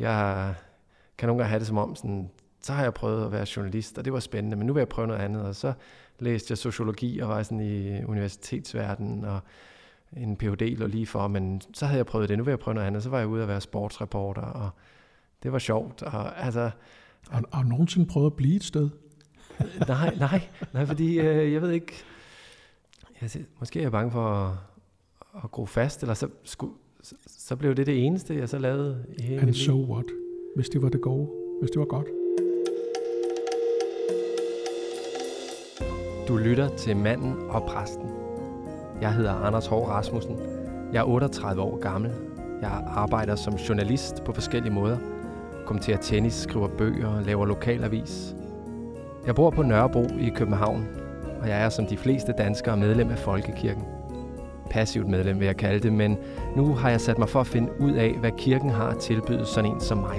Jeg kan nogle gange have det som om, sådan, så har jeg prøvet at være journalist, og det var spændende, men nu vil jeg prøve noget andet. Og så læste jeg sociologi og var sådan i universitetsverdenen, og en Ph.D. lå lige for, men så havde jeg prøvet det, nu vil jeg prøve noget andet. Så var jeg ude at være sportsreporter, og det var sjovt. Og, altså, har, har du nogensinde prøvet at blive et sted? nej, nej, nej, fordi øh, jeg ved ikke, jeg, måske er jeg bange for at, at gro fast, eller så, skulle, så, så blev det det eneste, jeg så lavede i hele And so what? Hvis det var det gode, hvis det var godt. Du lytter til Manden og Præsten. Jeg hedder Anders Hård Rasmussen. Jeg er 38 år gammel. Jeg arbejder som journalist på forskellige måder. Kommenterer tennis, skriver bøger, laver lokalavis. Jeg bor på Nørrebro i København, og jeg er som de fleste danskere medlem af Folkekirken. Passivt medlem vil jeg kalde det, men nu har jeg sat mig for at finde ud af, hvad kirken har at tilbyde sådan en som mig.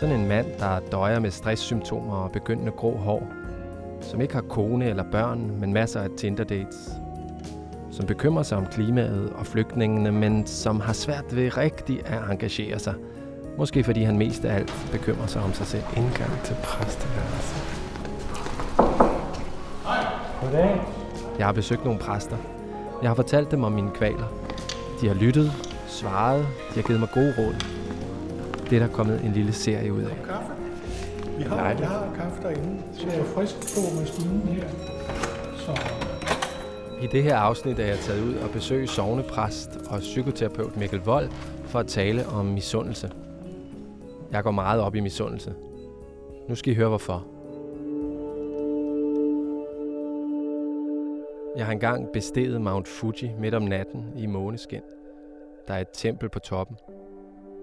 Sådan en mand, der døjer med stresssymptomer og begyndende grå hår. Som ikke har kone eller børn, men masser af Tinder-dates. Som bekymrer sig om klimaet og flygtningene, men som har svært ved rigtig at engagere sig. Måske fordi han mest af alt bekymrer sig om sig selv. Indgang til præsteværelset. Hej. Goddag. Jeg har besøgt nogle præster. Jeg har fortalt dem om mine kvaler. De har lyttet, svaret, de har givet mig gode råd. Det er der kommet en lille serie ud af. Vi har, jeg har kaffe derinde, så jeg er frisk på maskinen her. Så I det her afsnit er jeg taget ud og besøge sovnepræst og psykoterapeut Mikkel Vold for at tale om misundelse. Jeg går meget op i misundelse. Nu skal I høre hvorfor. Jeg har engang besteget Mount Fuji midt om natten i måneskin. Der er et tempel på toppen.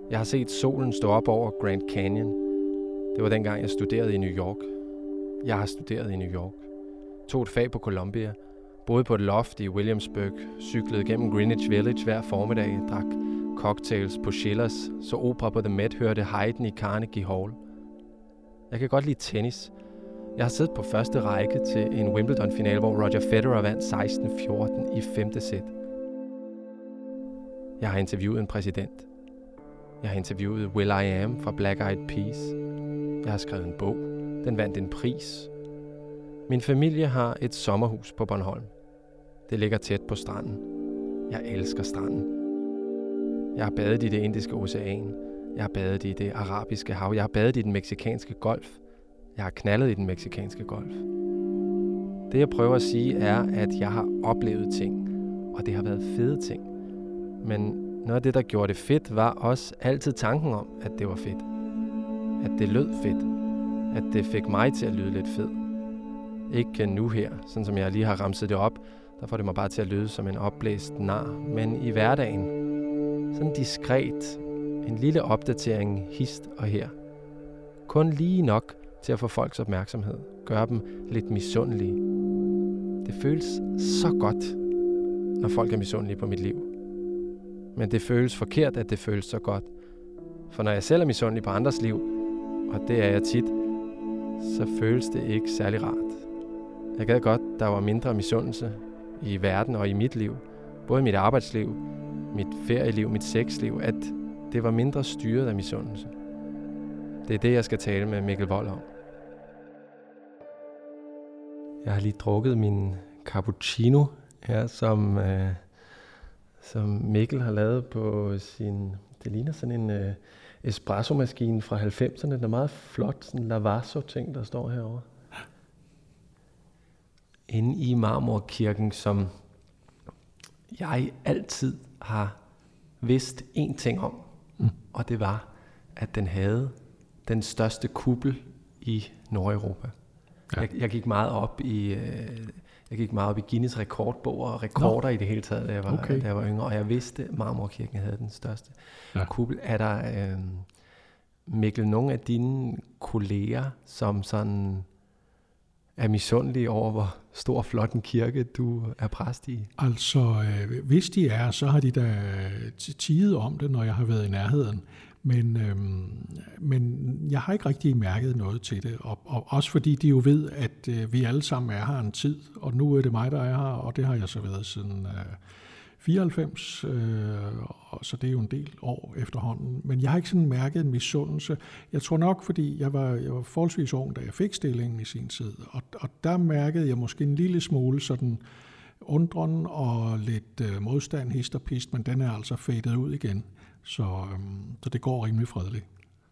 Jeg har set solen stå op over Grand Canyon. Det var dengang, jeg studerede i New York. Jeg har studeret i New York. Tog et fag på Columbia. Boede på et loft i Williamsburg. Cyklede gennem Greenwich Village hver formiddag. Drak cocktails på Schillers. Så opera på The Met. Hørte Haydn i Carnegie Hall. Jeg kan godt lide tennis. Jeg har siddet på første række til en Wimbledon-finale, hvor Roger Federer vandt 16-14 i femte sæt. Jeg har interviewet en præsident. Jeg har interviewet Will I Am fra Black Eyed Peas. Jeg har skrevet en bog. Den vandt en pris. Min familie har et sommerhus på Bornholm. Det ligger tæt på stranden. Jeg elsker stranden. Jeg har badet i det indiske ocean. Jeg har badet i det arabiske hav. Jeg har badet i den meksikanske golf. Jeg har knaldet i den meksikanske golf. Det jeg prøver at sige er, at jeg har oplevet ting, og det har været fede ting. Men noget af det, der gjorde det fedt, var også altid tanken om, at det var fedt. At det lød fedt. At det fik mig til at lyde lidt fed. Ikke nu her, sådan som jeg lige har ramset det op, der får det mig bare til at lyde som en opblæst nar. Men i hverdagen, sådan diskret, en lille opdatering hist og her. Kun lige nok til at få folks opmærksomhed. Gøre dem lidt misundelige. Det føles så godt, når folk er misundelige på mit liv. Men det føles forkert, at det føles så godt. For når jeg selv er misundelig på andres liv, og det er jeg tit, så føles det ikke særlig rart. Jeg gad godt, der var mindre misundelse i verden og i mit liv. Både mit arbejdsliv, mit ferieliv, mit sexliv, at det var mindre styret af misundelse. Det er det, jeg skal tale med Mikkel Vold om. Jeg har lige drukket min cappuccino her, som, øh, som Mikkel har lavet på sin... Det ligner sådan en øh, espresso-maskine fra 90'erne. Den er meget flot, sådan en Lavasso-ting, der står herovre. Inde i Marmorkirken, som jeg altid har vidst én ting om, mm. og det var, at den havde den største kuppel i Nordeuropa. Ja. Jeg, jeg gik meget op i øh, jeg gik meget op i Guinness rekordbog og rekorder Nå. i det hele taget, da jeg, var, okay. da jeg var yngre, og jeg vidste, at Marmorkirken havde den største ja. kuppel. Er der, øh, Mikkel, nogle af dine kolleger, som sådan er misundelige over, hvor stor og flot en kirke du er præst i? Altså, øh, hvis de er, så har de da tidet om det, når jeg har været i nærheden. Men, øhm, men jeg har ikke rigtig mærket noget til det, og, og også fordi de jo ved, at øh, vi alle sammen er her en tid, og nu er det mig, der er her, og det har jeg så været siden 94, øh, øh så det er jo en del år efterhånden. Men jeg har ikke sådan mærket en misundelse. Jeg tror nok, fordi jeg var, jeg var forholdsvis ung, da jeg fik stillingen i sin tid, og, og der mærkede jeg måske en lille smule sådan undren og lidt øh, modstand, hist og pist, men den er altså fadet ud igen. Så, øh, så det går rimelig fredeligt.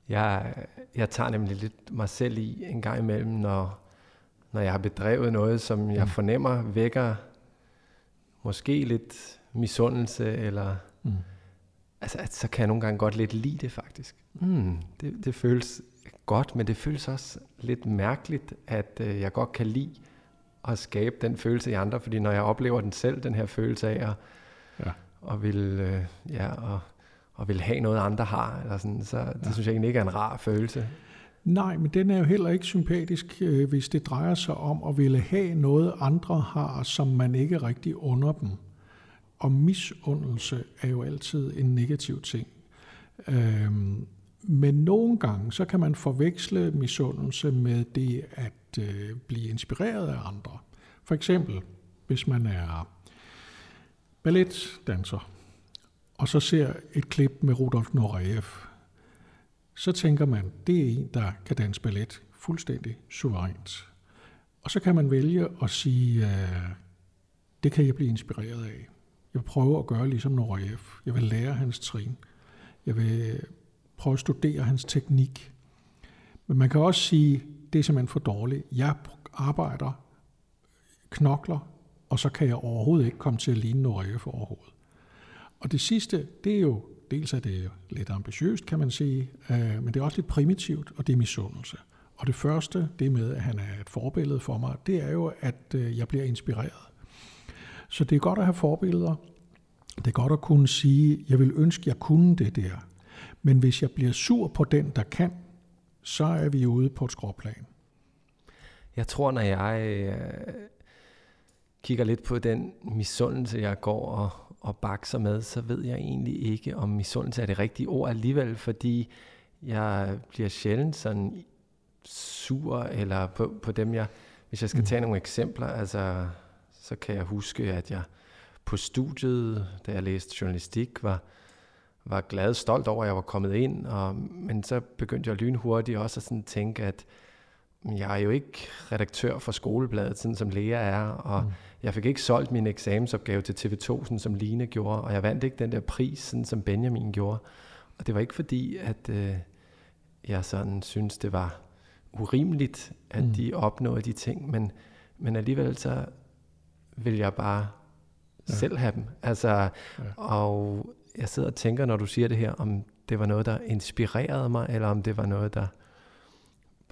Jeg, jeg tager nemlig lidt mig selv i en gang imellem, når, når jeg har bedrevet noget, som jeg mm. fornemmer vækker måske lidt misundelse, eller mm. altså, at så kan jeg nogle gange godt lidt lide det faktisk. Mm, det, det føles godt, men det føles også lidt mærkeligt, at øh, jeg godt kan lide at skabe den følelse i andre, fordi når jeg oplever den selv, den her følelse af at, ja. og vil, øh, ja, og, og vil have noget, andre har, eller sådan, så det ja. synes jeg egentlig ikke er en rar følelse. Nej, men den er jo heller ikke sympatisk, øh, hvis det drejer sig om at ville have noget, andre har, som man ikke rigtig under dem. Og misundelse er jo altid en negativ ting. Øhm, men nogle gange, så kan man forveksle misundelse med det at øh, blive inspireret af andre. For eksempel, hvis man er balletdanser, og så ser et klip med Rudolf Nureyev, så tænker man, det er en, der kan danse ballet fuldstændig suverænt. Og så kan man vælge at sige, øh, det kan jeg blive inspireret af. Jeg vil prøve at gøre ligesom Nureyev. Jeg vil lære hans trin. Jeg vil øh, prøve at studere hans teknik. Men man kan også sige, det er simpelthen for dårligt. Jeg arbejder, knokler, og så kan jeg overhovedet ikke komme til at ligne Nureyev overhovedet. Og det sidste, det er jo, dels er det lidt ambitiøst, kan man sige, øh, men det er også lidt primitivt, og det er misundelse. Og det første, det med, at han er et forbillede for mig, det er jo, at øh, jeg bliver inspireret. Så det er godt at have forbilleder. Det er godt at kunne sige, jeg vil ønske, jeg kunne det der. Men hvis jeg bliver sur på den, der kan, så er vi ude på et skråplan. Jeg tror, når jeg øh, kigger lidt på den misundelse, jeg går og, og bakser med, så ved jeg egentlig ikke, om misundelse er det rigtige ord alligevel, fordi jeg bliver sjældent sådan sur, eller på, på dem, jeg, hvis jeg skal mm. tage nogle eksempler, altså, så kan jeg huske, at jeg på studiet, da jeg læste journalistik, var, var glad stolt over, at jeg var kommet ind, og, men så begyndte jeg lynhurtigt også at sådan tænke, at jeg er jo ikke redaktør for skolebladet, sådan som Lea er, og mm. jeg fik ikke solgt min eksamensopgave til TV2, sådan som Line gjorde, og jeg vandt ikke den der pris, sådan som Benjamin gjorde. Og det var ikke fordi, at øh, jeg sådan synes, det var urimeligt, at mm. de opnåede de ting, men, men alligevel så vil jeg bare ja. selv have dem. Altså, ja. Og jeg sidder og tænker, når du siger det her, om det var noget, der inspirerede mig, eller om det var noget, der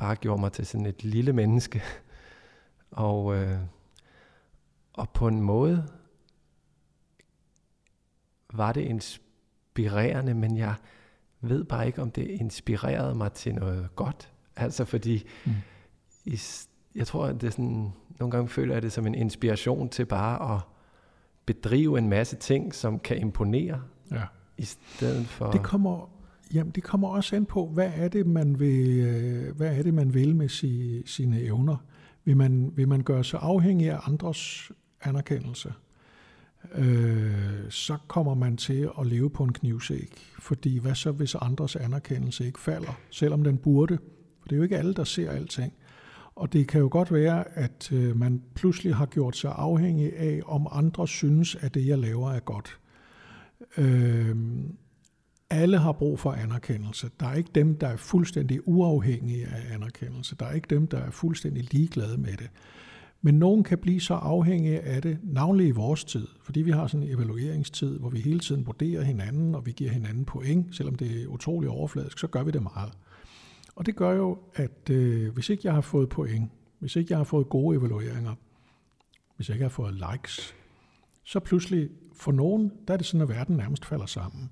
bare gjorde mig til sådan et lille menneske. og, øh, og på en måde var det inspirerende, men jeg ved bare ikke, om det inspirerede mig til noget godt. Altså fordi, mm. i, jeg tror, at det sådan, nogle gange føler jeg det som en inspiration til bare at bedrive en masse ting, som kan imponere, ja. i stedet for... Det kommer, jamen, det kommer også an på, hvad er det, man vil, øh, hvad er det, man vil med si, sine evner. Vil man, vil man gøre sig afhængig af andres anerkendelse? Øh, så kommer man til at leve på en knivsæk. Fordi hvad så, hvis andres anerkendelse ikke falder, selvom den burde? For det er jo ikke alle, der ser alting. Og det kan jo godt være, at øh, man pludselig har gjort sig afhængig af, om andre synes, at det, jeg laver, er godt. Øh, alle har brug for anerkendelse. Der er ikke dem, der er fuldstændig uafhængige af anerkendelse. Der er ikke dem, der er fuldstændig ligeglade med det. Men nogen kan blive så afhængige af det, navnlig i vores tid, fordi vi har sådan en evalueringstid, hvor vi hele tiden vurderer hinanden, og vi giver hinanden point, selvom det er utrolig overfladisk, så gør vi det meget. Og det gør jo, at øh, hvis ikke jeg har fået point, hvis ikke jeg har fået gode evalueringer, hvis jeg ikke har fået likes, så pludselig for nogen, der er det sådan, at verden nærmest falder sammen.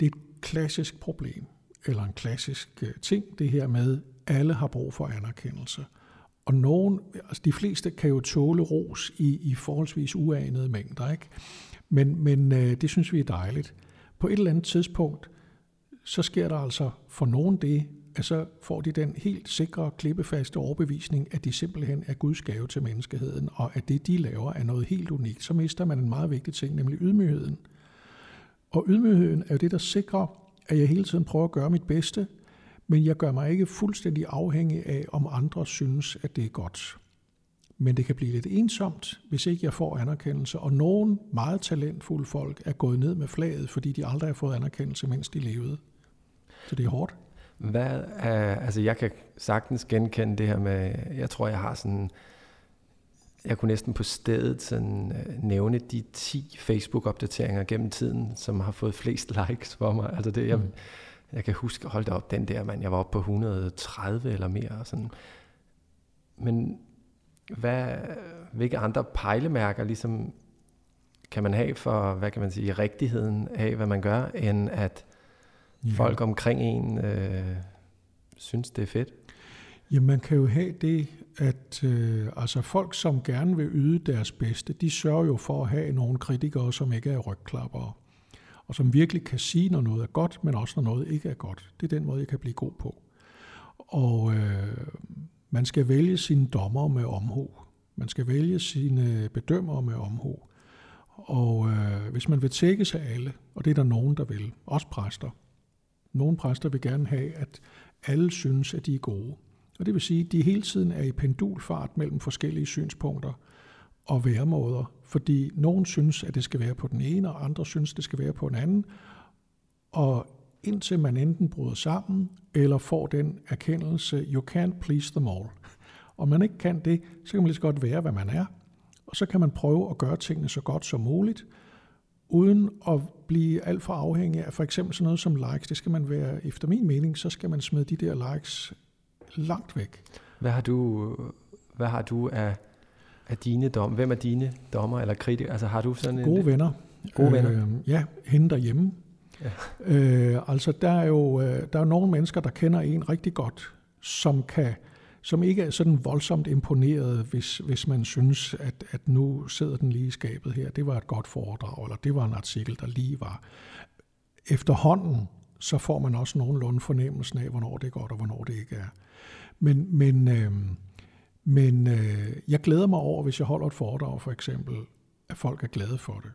Det er et klassisk problem, eller en klassisk øh, ting, det her med, alle har brug for anerkendelse. Og nogen, altså de fleste kan jo tåle ros i, i forholdsvis uanede mængder, ikke? Men, men øh, det synes vi er dejligt. På et eller andet tidspunkt, så sker der altså for nogen det, at så får de den helt sikre, klippefaste overbevisning, at de simpelthen er Guds gave til menneskeheden, og at det, de laver, er noget helt unikt. Så mister man en meget vigtig ting, nemlig ydmygheden. Og ydmygheden er jo det, der sikrer, at jeg hele tiden prøver at gøre mit bedste, men jeg gør mig ikke fuldstændig afhængig af, om andre synes, at det er godt. Men det kan blive lidt ensomt, hvis ikke jeg får anerkendelse. Og nogle meget talentfulde folk er gået ned med flaget, fordi de aldrig har fået anerkendelse, mens de levede. Så det er hårdt. Hvad er, altså jeg kan sagtens genkende det her med, jeg tror jeg har sådan, jeg kunne næsten på stedet sådan, øh, nævne de 10 Facebook-opdateringer gennem tiden, som har fået flest likes for mig. Altså det, jeg, mm. jeg kan huske, holdt op den der, mand, jeg var oppe på 130 eller mere. Og sådan. Men hvad, hvilke andre pejlemærker ligesom kan man have for, hvad kan man sige, rigtigheden af, hvad man gør, end at ja. folk omkring en øh, synes, det er fedt? Ja, man kan jo have det, at øh, altså folk, som gerne vil yde deres bedste, de sørger jo for at have nogle kritikere, som ikke er rygklappere, og som virkelig kan sige, når noget er godt, men også når noget ikke er godt. Det er den måde, jeg kan blive god på. Og øh, man skal vælge sine dommer med omhu. Man skal vælge sine bedømmere med omhu. Og øh, hvis man vil tække sig alle, og det er der nogen, der vil, også præster. Nogle præster vil gerne have, at alle synes, at de er gode. Og det vil sige, at de hele tiden er i pendulfart mellem forskellige synspunkter og væremåder, fordi nogen synes, at det skal være på den ene, og andre synes, at det skal være på den anden. Og indtil man enten bryder sammen, eller får den erkendelse, you can't please them all. Og man ikke kan det, så kan man lige så godt være, hvad man er. Og så kan man prøve at gøre tingene så godt som muligt, uden at blive alt for afhængig af for eksempel sådan noget som likes. Det skal man være, efter min mening, så skal man smide de der likes langt væk. Hvad har du, hvad har du af, af dine dom? Hvem er dine dommer eller kritikere? Altså har du sådan Gode en, venner. Gode venner? Øh, ja, hende derhjemme. Ja. Øh, altså der er jo øh, der er nogle mennesker, der kender en rigtig godt, som kan som ikke er sådan voldsomt imponeret, hvis, hvis man synes, at, at nu sidder den lige i skabet her. Det var et godt foredrag, eller det var en artikel, der lige var. Efterhånden, så får man også nogenlunde fornemmelsen af, hvornår det er godt, og hvornår det ikke er. Men, men, øh, men øh, jeg glæder mig over, hvis jeg holder et foredrag for eksempel, at folk er glade for det.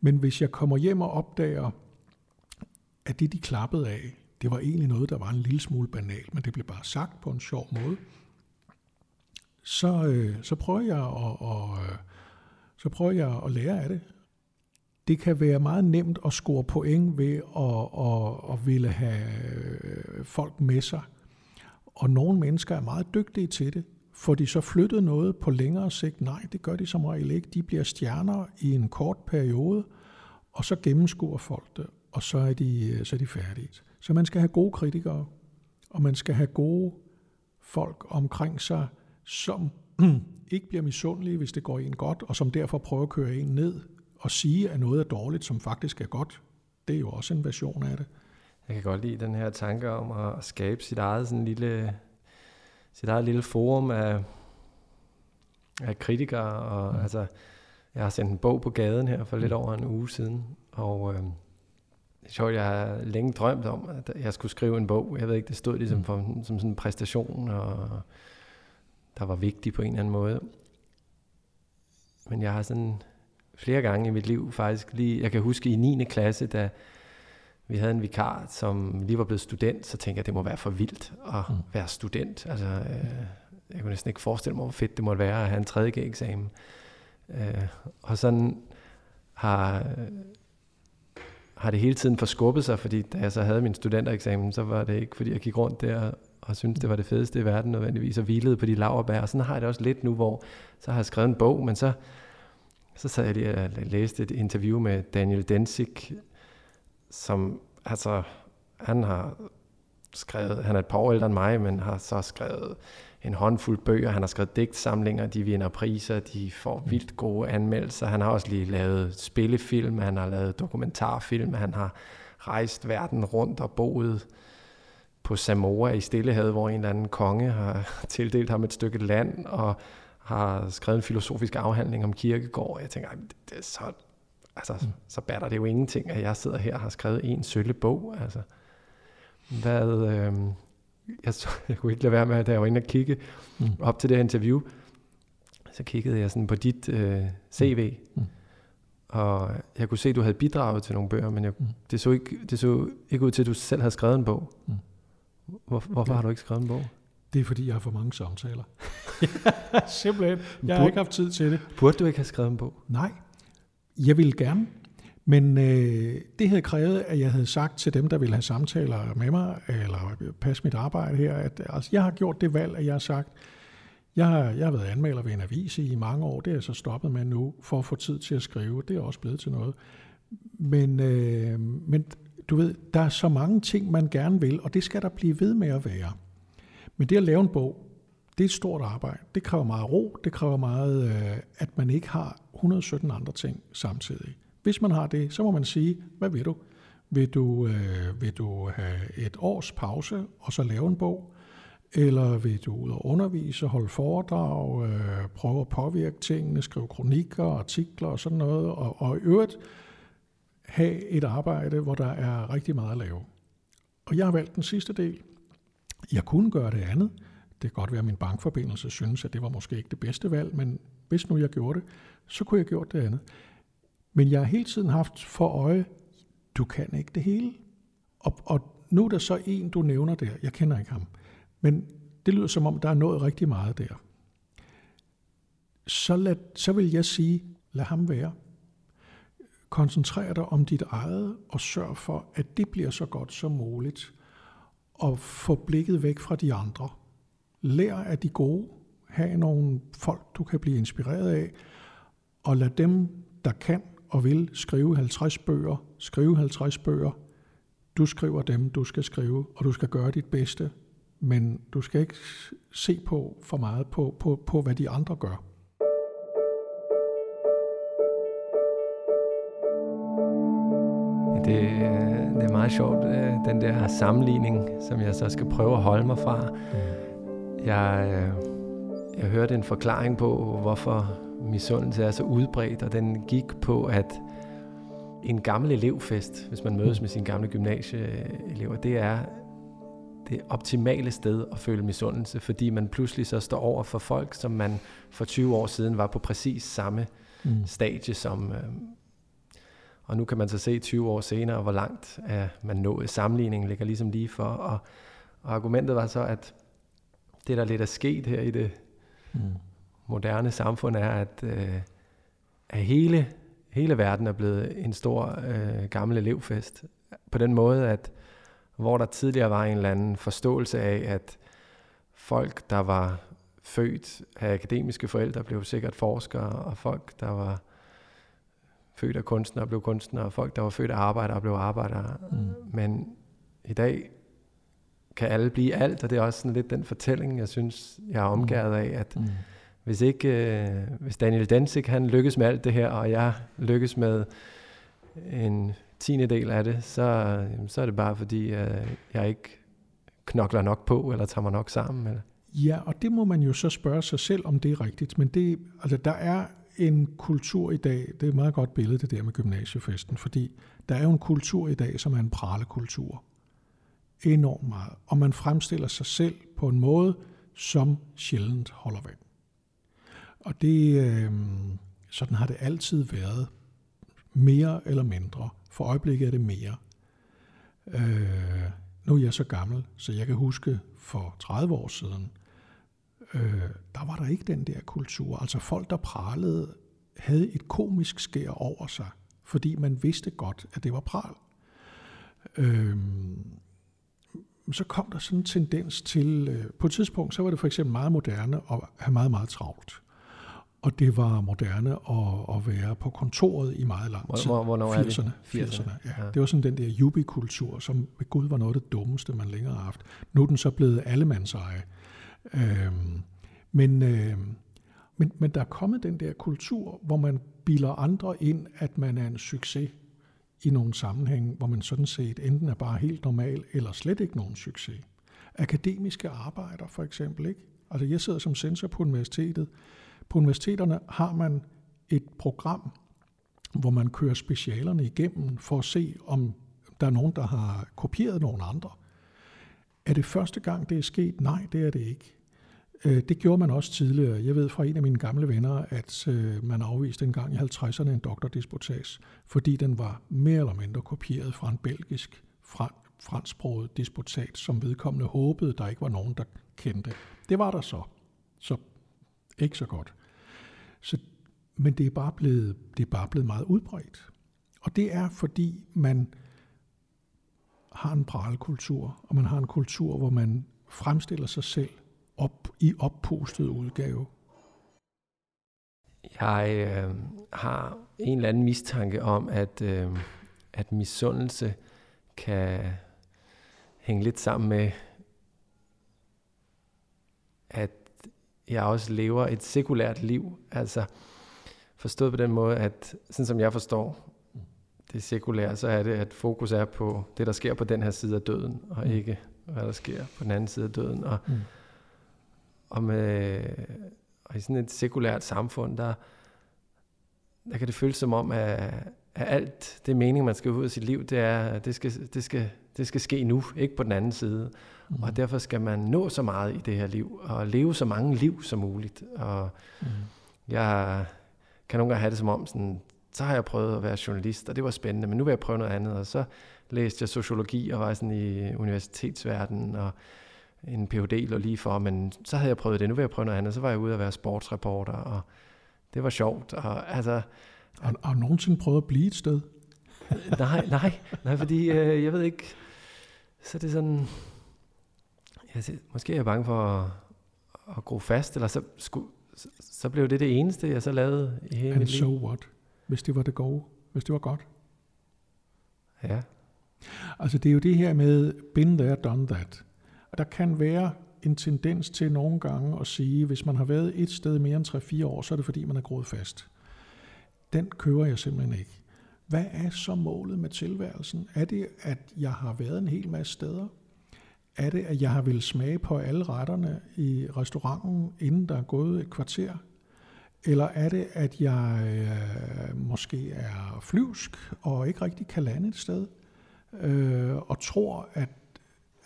Men hvis jeg kommer hjem og opdager, at det, de klappede af, det var egentlig noget, der var en lille smule banalt, men det blev bare sagt på en sjov måde, så, øh, så prøver jeg at, og, øh, så prøver jeg at lære af det. Det kan være meget nemt at score point ved at, at, at ville have øh, folk med sig. Og nogle mennesker er meget dygtige til det. Får de så flyttet noget på længere sigt? Nej, det gør de som regel ikke. De bliver stjerner i en kort periode, og så gennemskuer folk det, og så er de, øh, så er de færdige. Så man skal have gode kritikere, og man skal have gode folk omkring sig, som ikke bliver misundelige, hvis det går en godt, og som derfor prøver at køre en ned og sige, at noget er dårligt, som faktisk er godt. Det er jo også en version af det. Jeg kan godt lide den her tanke om at skabe sit eget sådan lille, sit eget lille forum af, af kritikere. Og, mm. altså, jeg har sendt en bog på gaden her for lidt mm. over en uge siden, og øh, det er sjovt, jeg har længe drømt om, at jeg skulle skrive en bog. Jeg ved ikke, det stod ligesom mm. for, som sådan en præstation, og der var vigtig på en eller anden måde. Men jeg har sådan flere gange i mit liv faktisk lige, jeg kan huske i 9. klasse, da vi havde en vikar, som lige var blevet student, så tænkte jeg, at det må være for vildt at mm. være student. Altså, øh, jeg kunne næsten ikke forestille mig, hvor fedt det måtte være at have en tredje eksamen. Øh, og sådan har, har det hele tiden forskubbet sig, fordi da jeg så havde min studentereksamen, så var det ikke, fordi jeg gik rundt der og syntes, det var det fedeste i verden nødvendigvis, og hvilede på de laverbær. Og sådan har jeg det også lidt nu, hvor så har jeg skrevet en bog, men så, så sad jeg lige og læste et interview med Daniel Densik, som altså, han har skrevet, han er et par år ældre end mig, men har så skrevet en håndfuld bøger. Han har skrevet digtsamlinger, de vinder priser, de får mm. vildt gode anmeldelser. Han har også lige lavet spillefilm, han har lavet dokumentarfilm, han har rejst verden rundt og boet på Samoa i Stillehavet, hvor en eller anden konge har tildelt ham et stykke land, og har skrevet en filosofisk afhandling om kirkegård. Jeg tænker, det, det er så, altså, mm. så batter det jo ingenting, at jeg sidder her og har skrevet en sølle bog. Altså, hvad, øh, jeg, så, jeg kunne ikke lade være med, da jeg var inde og kigge mm. op til det her interview, så kiggede jeg sådan på dit øh, CV, mm. og jeg kunne se, at du havde bidraget til nogle bøger, men jeg, mm. det, så ikke, det så ikke ud til, at du selv havde skrevet en bog. Mm. Hvor, hvorfor ja. har du ikke skrevet en bog? Det er, fordi jeg har for mange samtaler. Simpelthen. Jeg har ikke haft tid til det. Burde du ikke have skrevet en bog? Nej. Jeg ville gerne, men øh, det havde krævet, at jeg havde sagt til dem, der ville have samtaler med mig, eller passe mit arbejde her, at altså, jeg har gjort det valg, at jeg har sagt, jeg har, jeg har været anmelder ved en avis i mange år, det er jeg så stoppet med nu, for at få tid til at skrive. Det er også blevet til noget. Men, øh, men du ved, der er så mange ting, man gerne vil, og det skal der blive ved med at være. Men det at lave en bog, det er et stort arbejde. Det kræver meget ro, det kræver meget, øh, at man ikke har 117 andre ting samtidig. Hvis man har det, så må man sige, hvad vil du? Vil du, øh, vil du have et års pause og så lave en bog? Eller vil du ud og undervise, holde foredrag, øh, prøve at påvirke tingene, skrive kronikker, artikler og sådan noget, og, og i øvrigt have et arbejde, hvor der er rigtig meget at lave. Og jeg har valgt den sidste del. Jeg kunne gøre det andet. Det kan godt være, at min bankforbindelse synes, at det var måske ikke det bedste valg, men hvis nu jeg gjorde det, så kunne jeg gjort det andet. Men jeg har hele tiden haft for øje, du kan ikke det hele. Og, og nu er der så en, du nævner der. Jeg kender ikke ham. Men det lyder som om, der er nået rigtig meget der. Så, lad, så vil jeg sige, lad ham være. Koncentrer dig om dit eget, og sørg for, at det bliver så godt som muligt. Og få blikket væk fra de andre. Lær af de gode. Ha' nogle folk, du kan blive inspireret af. Og lad dem, der kan og vil skrive 50 bøger, skrive 50 bøger. Du skriver dem, du skal skrive, og du skal gøre dit bedste. Men du skal ikke se på for meget på, på, på hvad de andre gør. Det, det er meget sjovt, øh, den der sammenligning, som jeg så skal prøve at holde mig fra. Mm. Jeg, øh, jeg hørte en forklaring på, hvorfor misundelse er så udbredt, og den gik på, at en gammel elevfest, hvis man mødes mm. med sine gamle gymnasieelever, det er det optimale sted at føle misundelse, fordi man pludselig så står over for folk, som man for 20 år siden var på præcis samme mm. stadie som. Øh, og nu kan man så se 20 år senere, hvor langt er man nået. Sammenligningen ligger ligesom lige for. Og, og argumentet var så, at det, der lidt er sket her i det mm. moderne samfund, er, at, øh, at hele, hele verden er blevet en stor øh, gammel elevfest. På den måde, at hvor der tidligere var en eller anden forståelse af, at folk, der var født af akademiske forældre, blev sikkert forskere, og folk, der var født af kunstnere, blev kunstnere, og folk, der var født af arbejdere, blev arbejdere. Mm. Men i dag kan alle blive alt, og det er også sådan lidt den fortælling, jeg synes, jeg er omgået af, at mm. hvis ikke, øh, hvis Daniel Danzig, han lykkes med alt det her, og jeg lykkes med en tiende del af det, så, så er det bare fordi, øh, jeg ikke knokler nok på, eller tager mig nok sammen. Eller? Ja, og det må man jo så spørge sig selv, om det er rigtigt. Men det, altså, der er en kultur i dag, det er et meget godt billede, det der med gymnasiefesten, fordi der er jo en kultur i dag, som er en pralekultur. Enormt meget. Og man fremstiller sig selv på en måde, som sjældent holder vand. Og det, øh, sådan har det altid været, mere eller mindre. For øjeblikket er det mere. Øh, nu er jeg så gammel, så jeg kan huske for 30 år siden, øh, der var der ikke den der kultur. Altså folk, der pralede, havde et komisk skær over sig, fordi man vidste godt, at det var pral. Øh, så kom der sådan en tendens til, øh, på et tidspunkt, så var det for eksempel meget moderne at have meget, meget travlt. Og det var moderne at, at være på kontoret i meget lang tid. Hvor, hvornår 80'erne. 80'erne, ja. ja. Det var sådan den der jubikultur, som ved Gud var noget af det dummeste, man længere har haft. Nu er den så blevet allemandseje. Øhm, men, øh, men, men der er kommet den der kultur, hvor man bilder andre ind, at man er en succes i nogle sammenhænge, hvor man sådan set enten er bare helt normal, eller slet ikke nogen succes. Akademiske arbejder for eksempel, ikke? Altså jeg sidder som censor på universitetet, på universiteterne har man et program, hvor man kører specialerne igennem for at se, om der er nogen, der har kopieret nogen andre. Er det første gang, det er sket? Nej, det er det ikke. Øh, det gjorde man også tidligere. Jeg ved fra en af mine gamle venner, at øh, man afviste en gang i 50'erne en doktordisputas, fordi den var mere eller mindre kopieret fra en belgisk fransksproget disputat, som vedkommende håbede, der ikke var nogen, der kendte. Det var der så. Så ikke så godt. Så, men det er, bare blevet, det er bare blevet meget udbredt. Og det er, fordi man har en pralkultur, og man har en kultur, hvor man fremstiller sig selv op, i oppustet udgave. Jeg øh, har en eller anden mistanke om, at, øh, at misundelse kan hænge lidt sammen med, at jeg også lever et sekulært liv. Altså forstået på den måde, at sådan som jeg forstår det sekulære, så er det, at fokus er på det, der sker på den her side af døden, og mm. ikke hvad der sker på den anden side af døden. Og, mm. Og, med, og i sådan et sekulært samfund, der, der kan det føles som om, at, at alt det mening, man skal ud af sit liv, det er, det skal, det skal, det skal ske nu, ikke på den anden side. Mm. Og derfor skal man nå så meget i det her liv, og leve så mange liv som muligt. Og mm. jeg kan nogle gange have det som om, sådan, så har jeg prøvet at være journalist, og det var spændende, men nu vil jeg prøve noget andet. Og så læste jeg sociologi og var sådan i universitetsverdenen, og en Ph.D. lå lige for, men så havde jeg prøvet det, nu vil jeg prøve noget andet. Så var jeg ude at være sportsreporter, og det var sjovt. Og, altså, har, har du nogensinde prøvet at blive et sted? nej, nej, nej, fordi øh, jeg ved ikke, så det er sådan, jeg, måske er jeg bange for at, at gro fast, eller så, skulle, så, så blev det det eneste, jeg så lavede i hele And mit liv. so what? Hvis det var det gode, hvis det var godt. Ja. Altså det er jo det her med, been there, done that. Der kan være en tendens til nogle gange at sige, hvis man har været et sted mere end 3-4 år, så er det fordi, man er groet fast. Den kører jeg simpelthen ikke. Hvad er så målet med tilværelsen? Er det, at jeg har været en hel masse steder? Er det, at jeg har vil smage på alle retterne i restauranten, inden der er gået et kvarter? Eller er det, at jeg øh, måske er flyvsk og ikke rigtig kan lande et sted, øh, og tror, at,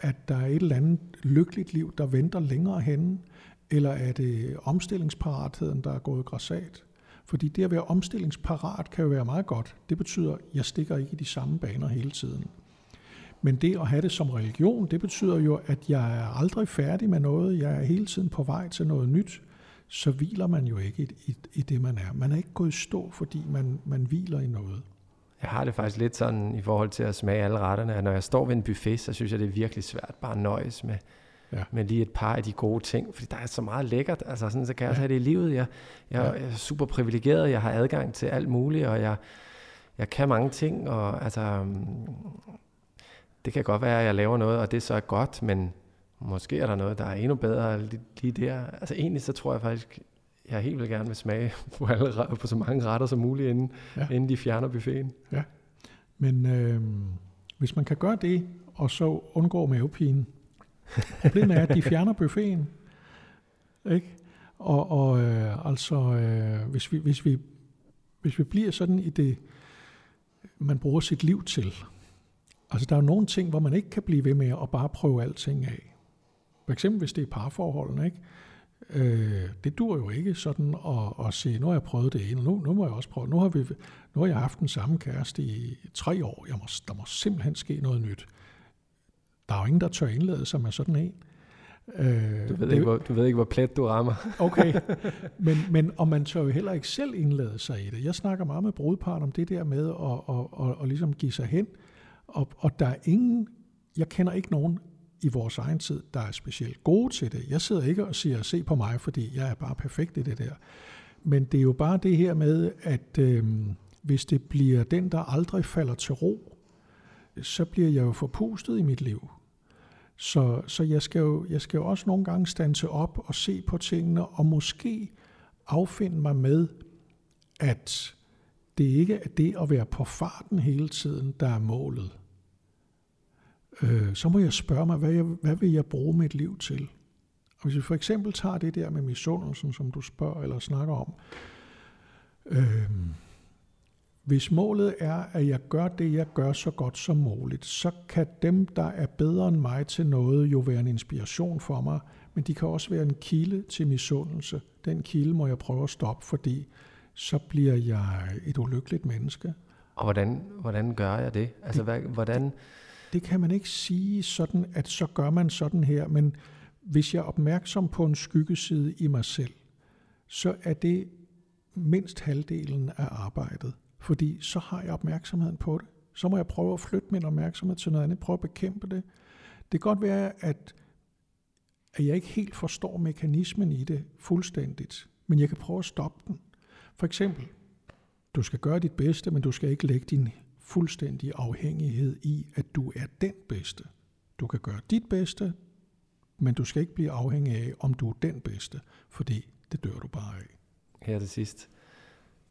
at der er et eller andet lykkeligt liv, der venter længere henne? Eller er det omstillingsparatheden, der er gået græsat? Fordi det at være omstillingsparat kan jo være meget godt. Det betyder, at jeg stikker ikke i de samme baner hele tiden. Men det at have det som religion, det betyder jo, at jeg er aldrig færdig med noget. Jeg er hele tiden på vej til noget nyt. Så hviler man jo ikke i, i, i det, man er. Man er ikke gået i stå, fordi man, man hviler i noget. Jeg har det faktisk lidt sådan i forhold til at smage alle retterne, at når jeg står ved en buffet, så synes jeg, det er virkelig svært bare at nøjes med, ja. med lige et par af de gode ting, fordi der er så meget lækkert. Altså sådan, så kan jeg ja. have det i livet. Jeg, jeg, ja. jeg er super privilegeret, jeg har adgang til alt muligt, og jeg, jeg kan mange ting, og altså, det kan godt være, at jeg laver noget, og det så er godt, men måske er der noget, der er endnu bedre lige, lige der. Altså egentlig så tror jeg faktisk, jeg helt vil gerne vil smage på, alle, på så mange retter som muligt, inden, ja. inden de fjerner buffeten. Ja, men øh, hvis man kan gøre det, og så undgå mavepine, problemet er, at de fjerner buffeten. Ikke? Og, og øh, altså, øh, hvis, vi, hvis, vi, hvis vi bliver sådan i det, man bruger sit liv til, Altså, der er jo nogle ting, hvor man ikke kan blive ved med at bare prøve alting af. For eksempel, hvis det er parforholdene, ikke? Øh, det dur jo ikke sådan at, at sige, nu har jeg prøvet det ene, nu, nu må jeg også prøve. Nu har, vi, nu har jeg haft den samme kæreste i tre år. Jeg må, der må simpelthen ske noget nyt. Der er jo ingen, der tør indlade sig med sådan en. Øh, du, ved det, ikke, hvor, du ved ikke, hvor plet du rammer. okay, men, men og man tør jo heller ikke selv indlade sig i det. Jeg snakker meget med brudepart om det der med at, at, at, at ligesom give sig hen. Og, og der er ingen, jeg kender ikke nogen i vores egen tid, der er specielt gode til det. Jeg sidder ikke og siger, se på mig, fordi jeg er bare perfekt i det der. Men det er jo bare det her med, at øh, hvis det bliver den, der aldrig falder til ro, så bliver jeg jo forpustet i mit liv. Så, så jeg, skal jo, jeg skal jo også nogle gange stanse op og se på tingene, og måske affinde mig med, at det ikke er det at være på farten hele tiden, der er målet. Øh, så må jeg spørge mig, hvad, jeg, hvad vil jeg bruge mit liv til? Og hvis vi for eksempel tager det der med misundelsen, som du spørger eller snakker om, øh, Hvis målet er, at jeg gør det, jeg gør så godt som muligt, så kan dem, der er bedre end mig til noget, jo være en inspiration for mig, men de kan også være en kilde til misundelse. Den kilde må jeg prøve at stoppe, fordi så bliver jeg et ulykkeligt menneske. Og hvordan, hvordan gør jeg det? Altså, det, hvordan... Det, kan man ikke sige sådan, at så gør man sådan her, men hvis jeg er opmærksom på en skyggeside i mig selv, så er det mindst halvdelen af arbejdet. Fordi så har jeg opmærksomheden på det. Så må jeg prøve at flytte min opmærksomhed til noget andet, prøve at bekæmpe det. Det kan godt være, at, at jeg ikke helt forstår mekanismen i det fuldstændigt, men jeg kan prøve at stoppe den. For eksempel, du skal gøre dit bedste, men du skal ikke lægge din fuldstændige afhængighed i, at du er den bedste. Du kan gøre dit bedste, men du skal ikke blive afhængig af, om du er den bedste, fordi det dør du bare af. Her til sidst.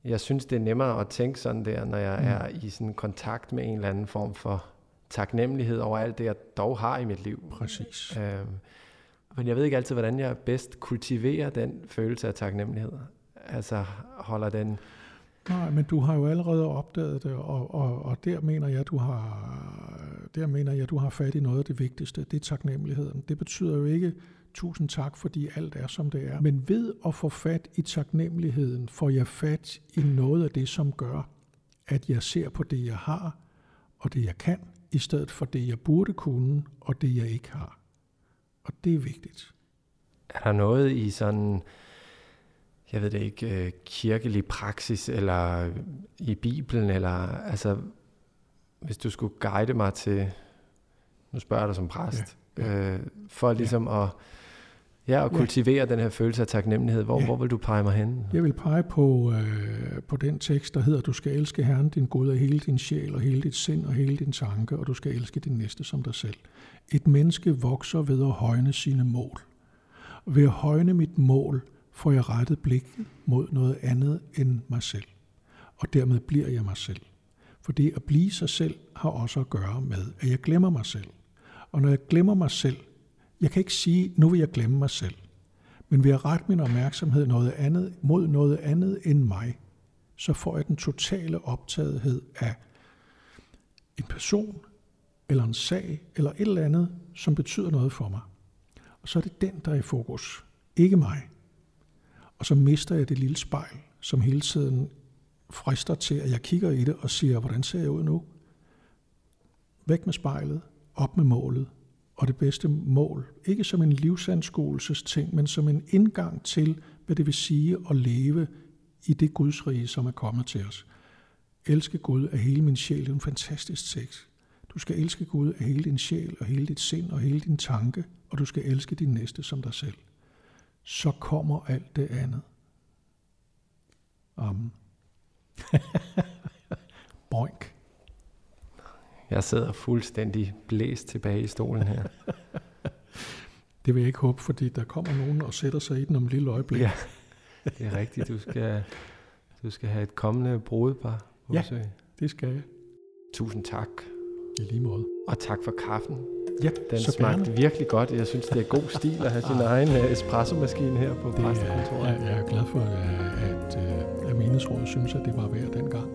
Jeg synes, det er nemmere at tænke sådan der, når jeg mm. er i sådan kontakt med en eller anden form for taknemmelighed over alt det, jeg dog har i mit liv. Præcis. Øhm, men jeg ved ikke altid, hvordan jeg bedst kultiverer den følelse af taknemmelighed. Altså holder den Nej, men du har jo allerede opdaget det, og, og, og der mener jeg, du har der mener jeg, du har fat i noget af det vigtigste, det er taknemmeligheden. Det betyder jo ikke tusind tak, fordi alt er, som det er. Men ved at få fat i taknemmeligheden, får jeg fat i noget af det, som gør, at jeg ser på det, jeg har, og det, jeg kan, i stedet for det, jeg burde kunne, og det, jeg ikke har. Og det er vigtigt. Er der noget i sådan jeg ved det ikke, øh, kirkelig praksis, eller i Bibelen, eller altså, hvis du skulle guide mig til, nu spørger jeg dig som præst, ja, ja. Øh, for ligesom ja. at, ja, at kultivere ja. den her følelse af taknemmelighed, hvor, ja. hvor vil du pege mig hen? Jeg vil pege på, øh, på den tekst, der hedder, du skal elske Herren din Gud af hele din sjæl, og hele dit sind, og hele din tanke, og du skal elske din næste som dig selv. Et menneske vokser ved at højne sine mål. Ved at højne mit mål, får jeg rettet blik mod noget andet end mig selv. Og dermed bliver jeg mig selv. For det at blive sig selv har også at gøre med, at jeg glemmer mig selv. Og når jeg glemmer mig selv, jeg kan ikke sige, nu vil jeg glemme mig selv. Men ved at rette min opmærksomhed noget andet, mod noget andet end mig, så får jeg den totale optagethed af en person, eller en sag, eller et eller andet, som betyder noget for mig. Og så er det den, der er i fokus, ikke mig. Og så mister jeg det lille spejl, som hele tiden frister til, at jeg kigger i det og siger, hvordan ser jeg ud nu? Væk med spejlet, op med målet, og det bedste mål, ikke som en livsanskuelsesting, men som en indgang til, hvad det vil sige at leve i det Guds rige, som er kommet til os. Elske Gud af hele min sjæl, det er en fantastisk tekst. Du skal elske Gud af hele din sjæl, og hele dit sind, og hele din tanke, og du skal elske din næste som dig selv så kommer alt det andet. Amen. Boink. Jeg sidder fuldstændig blæst tilbage i stolen her. det vil jeg ikke håbe, fordi der kommer nogen og sætter sig i den om et lille øjeblik. Ja, det er rigtigt. Du skal, du skal have et kommende brudepar ja, det skal jeg. Tusind tak. I lige måde. Og tak for kaffen. Ja, den så smagte gerne. virkelig godt. Jeg synes, det er god stil at have sin ah. egen uh, espresso-maskine her på præstekontoret. Jeg, jeg er glad for, at, at, øh, at menighedsrådet synes, at det var værd dengang.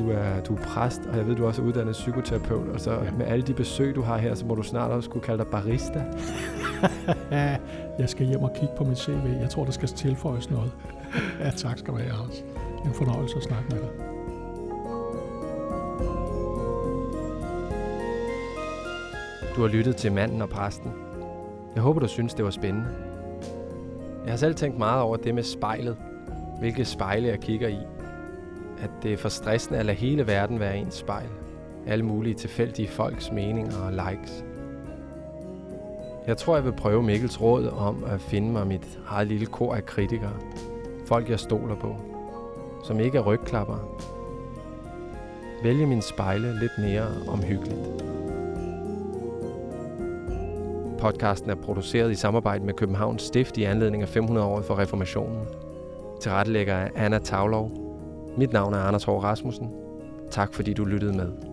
Du er, du er præst, og jeg ved, du er også uddannet psykoterapeut, og så ja. med alle de besøg, du har her, så må du snart også kunne kalde dig barista. jeg skal hjem og kigge på mit CV. Jeg tror, der skal tilføjes noget. ja, tak skal du have, Anders. En fornøjelse at snakke med dig. Du har lyttet til Manden og Præsten. Jeg håber, du synes, det var spændende. Jeg har selv tænkt meget over det med spejlet. Hvilke spejle jeg kigger i. At det er for stressende at lade hele verden være ens spejl. Alle mulige tilfældige folks meninger og likes. Jeg tror, jeg vil prøve Mikkels råd om at finde mig mit eget lille kor af kritikere. Folk, jeg stoler på. Som ikke er rygklapper. Vælge min spejle lidt mere omhyggeligt. Podcasten er produceret i samarbejde med Københavns Stift i anledning af 500-året for reformationen. Tilrettelægger er Anna Tavlov. Mit navn er Anders Hård Rasmussen. Tak fordi du lyttede med.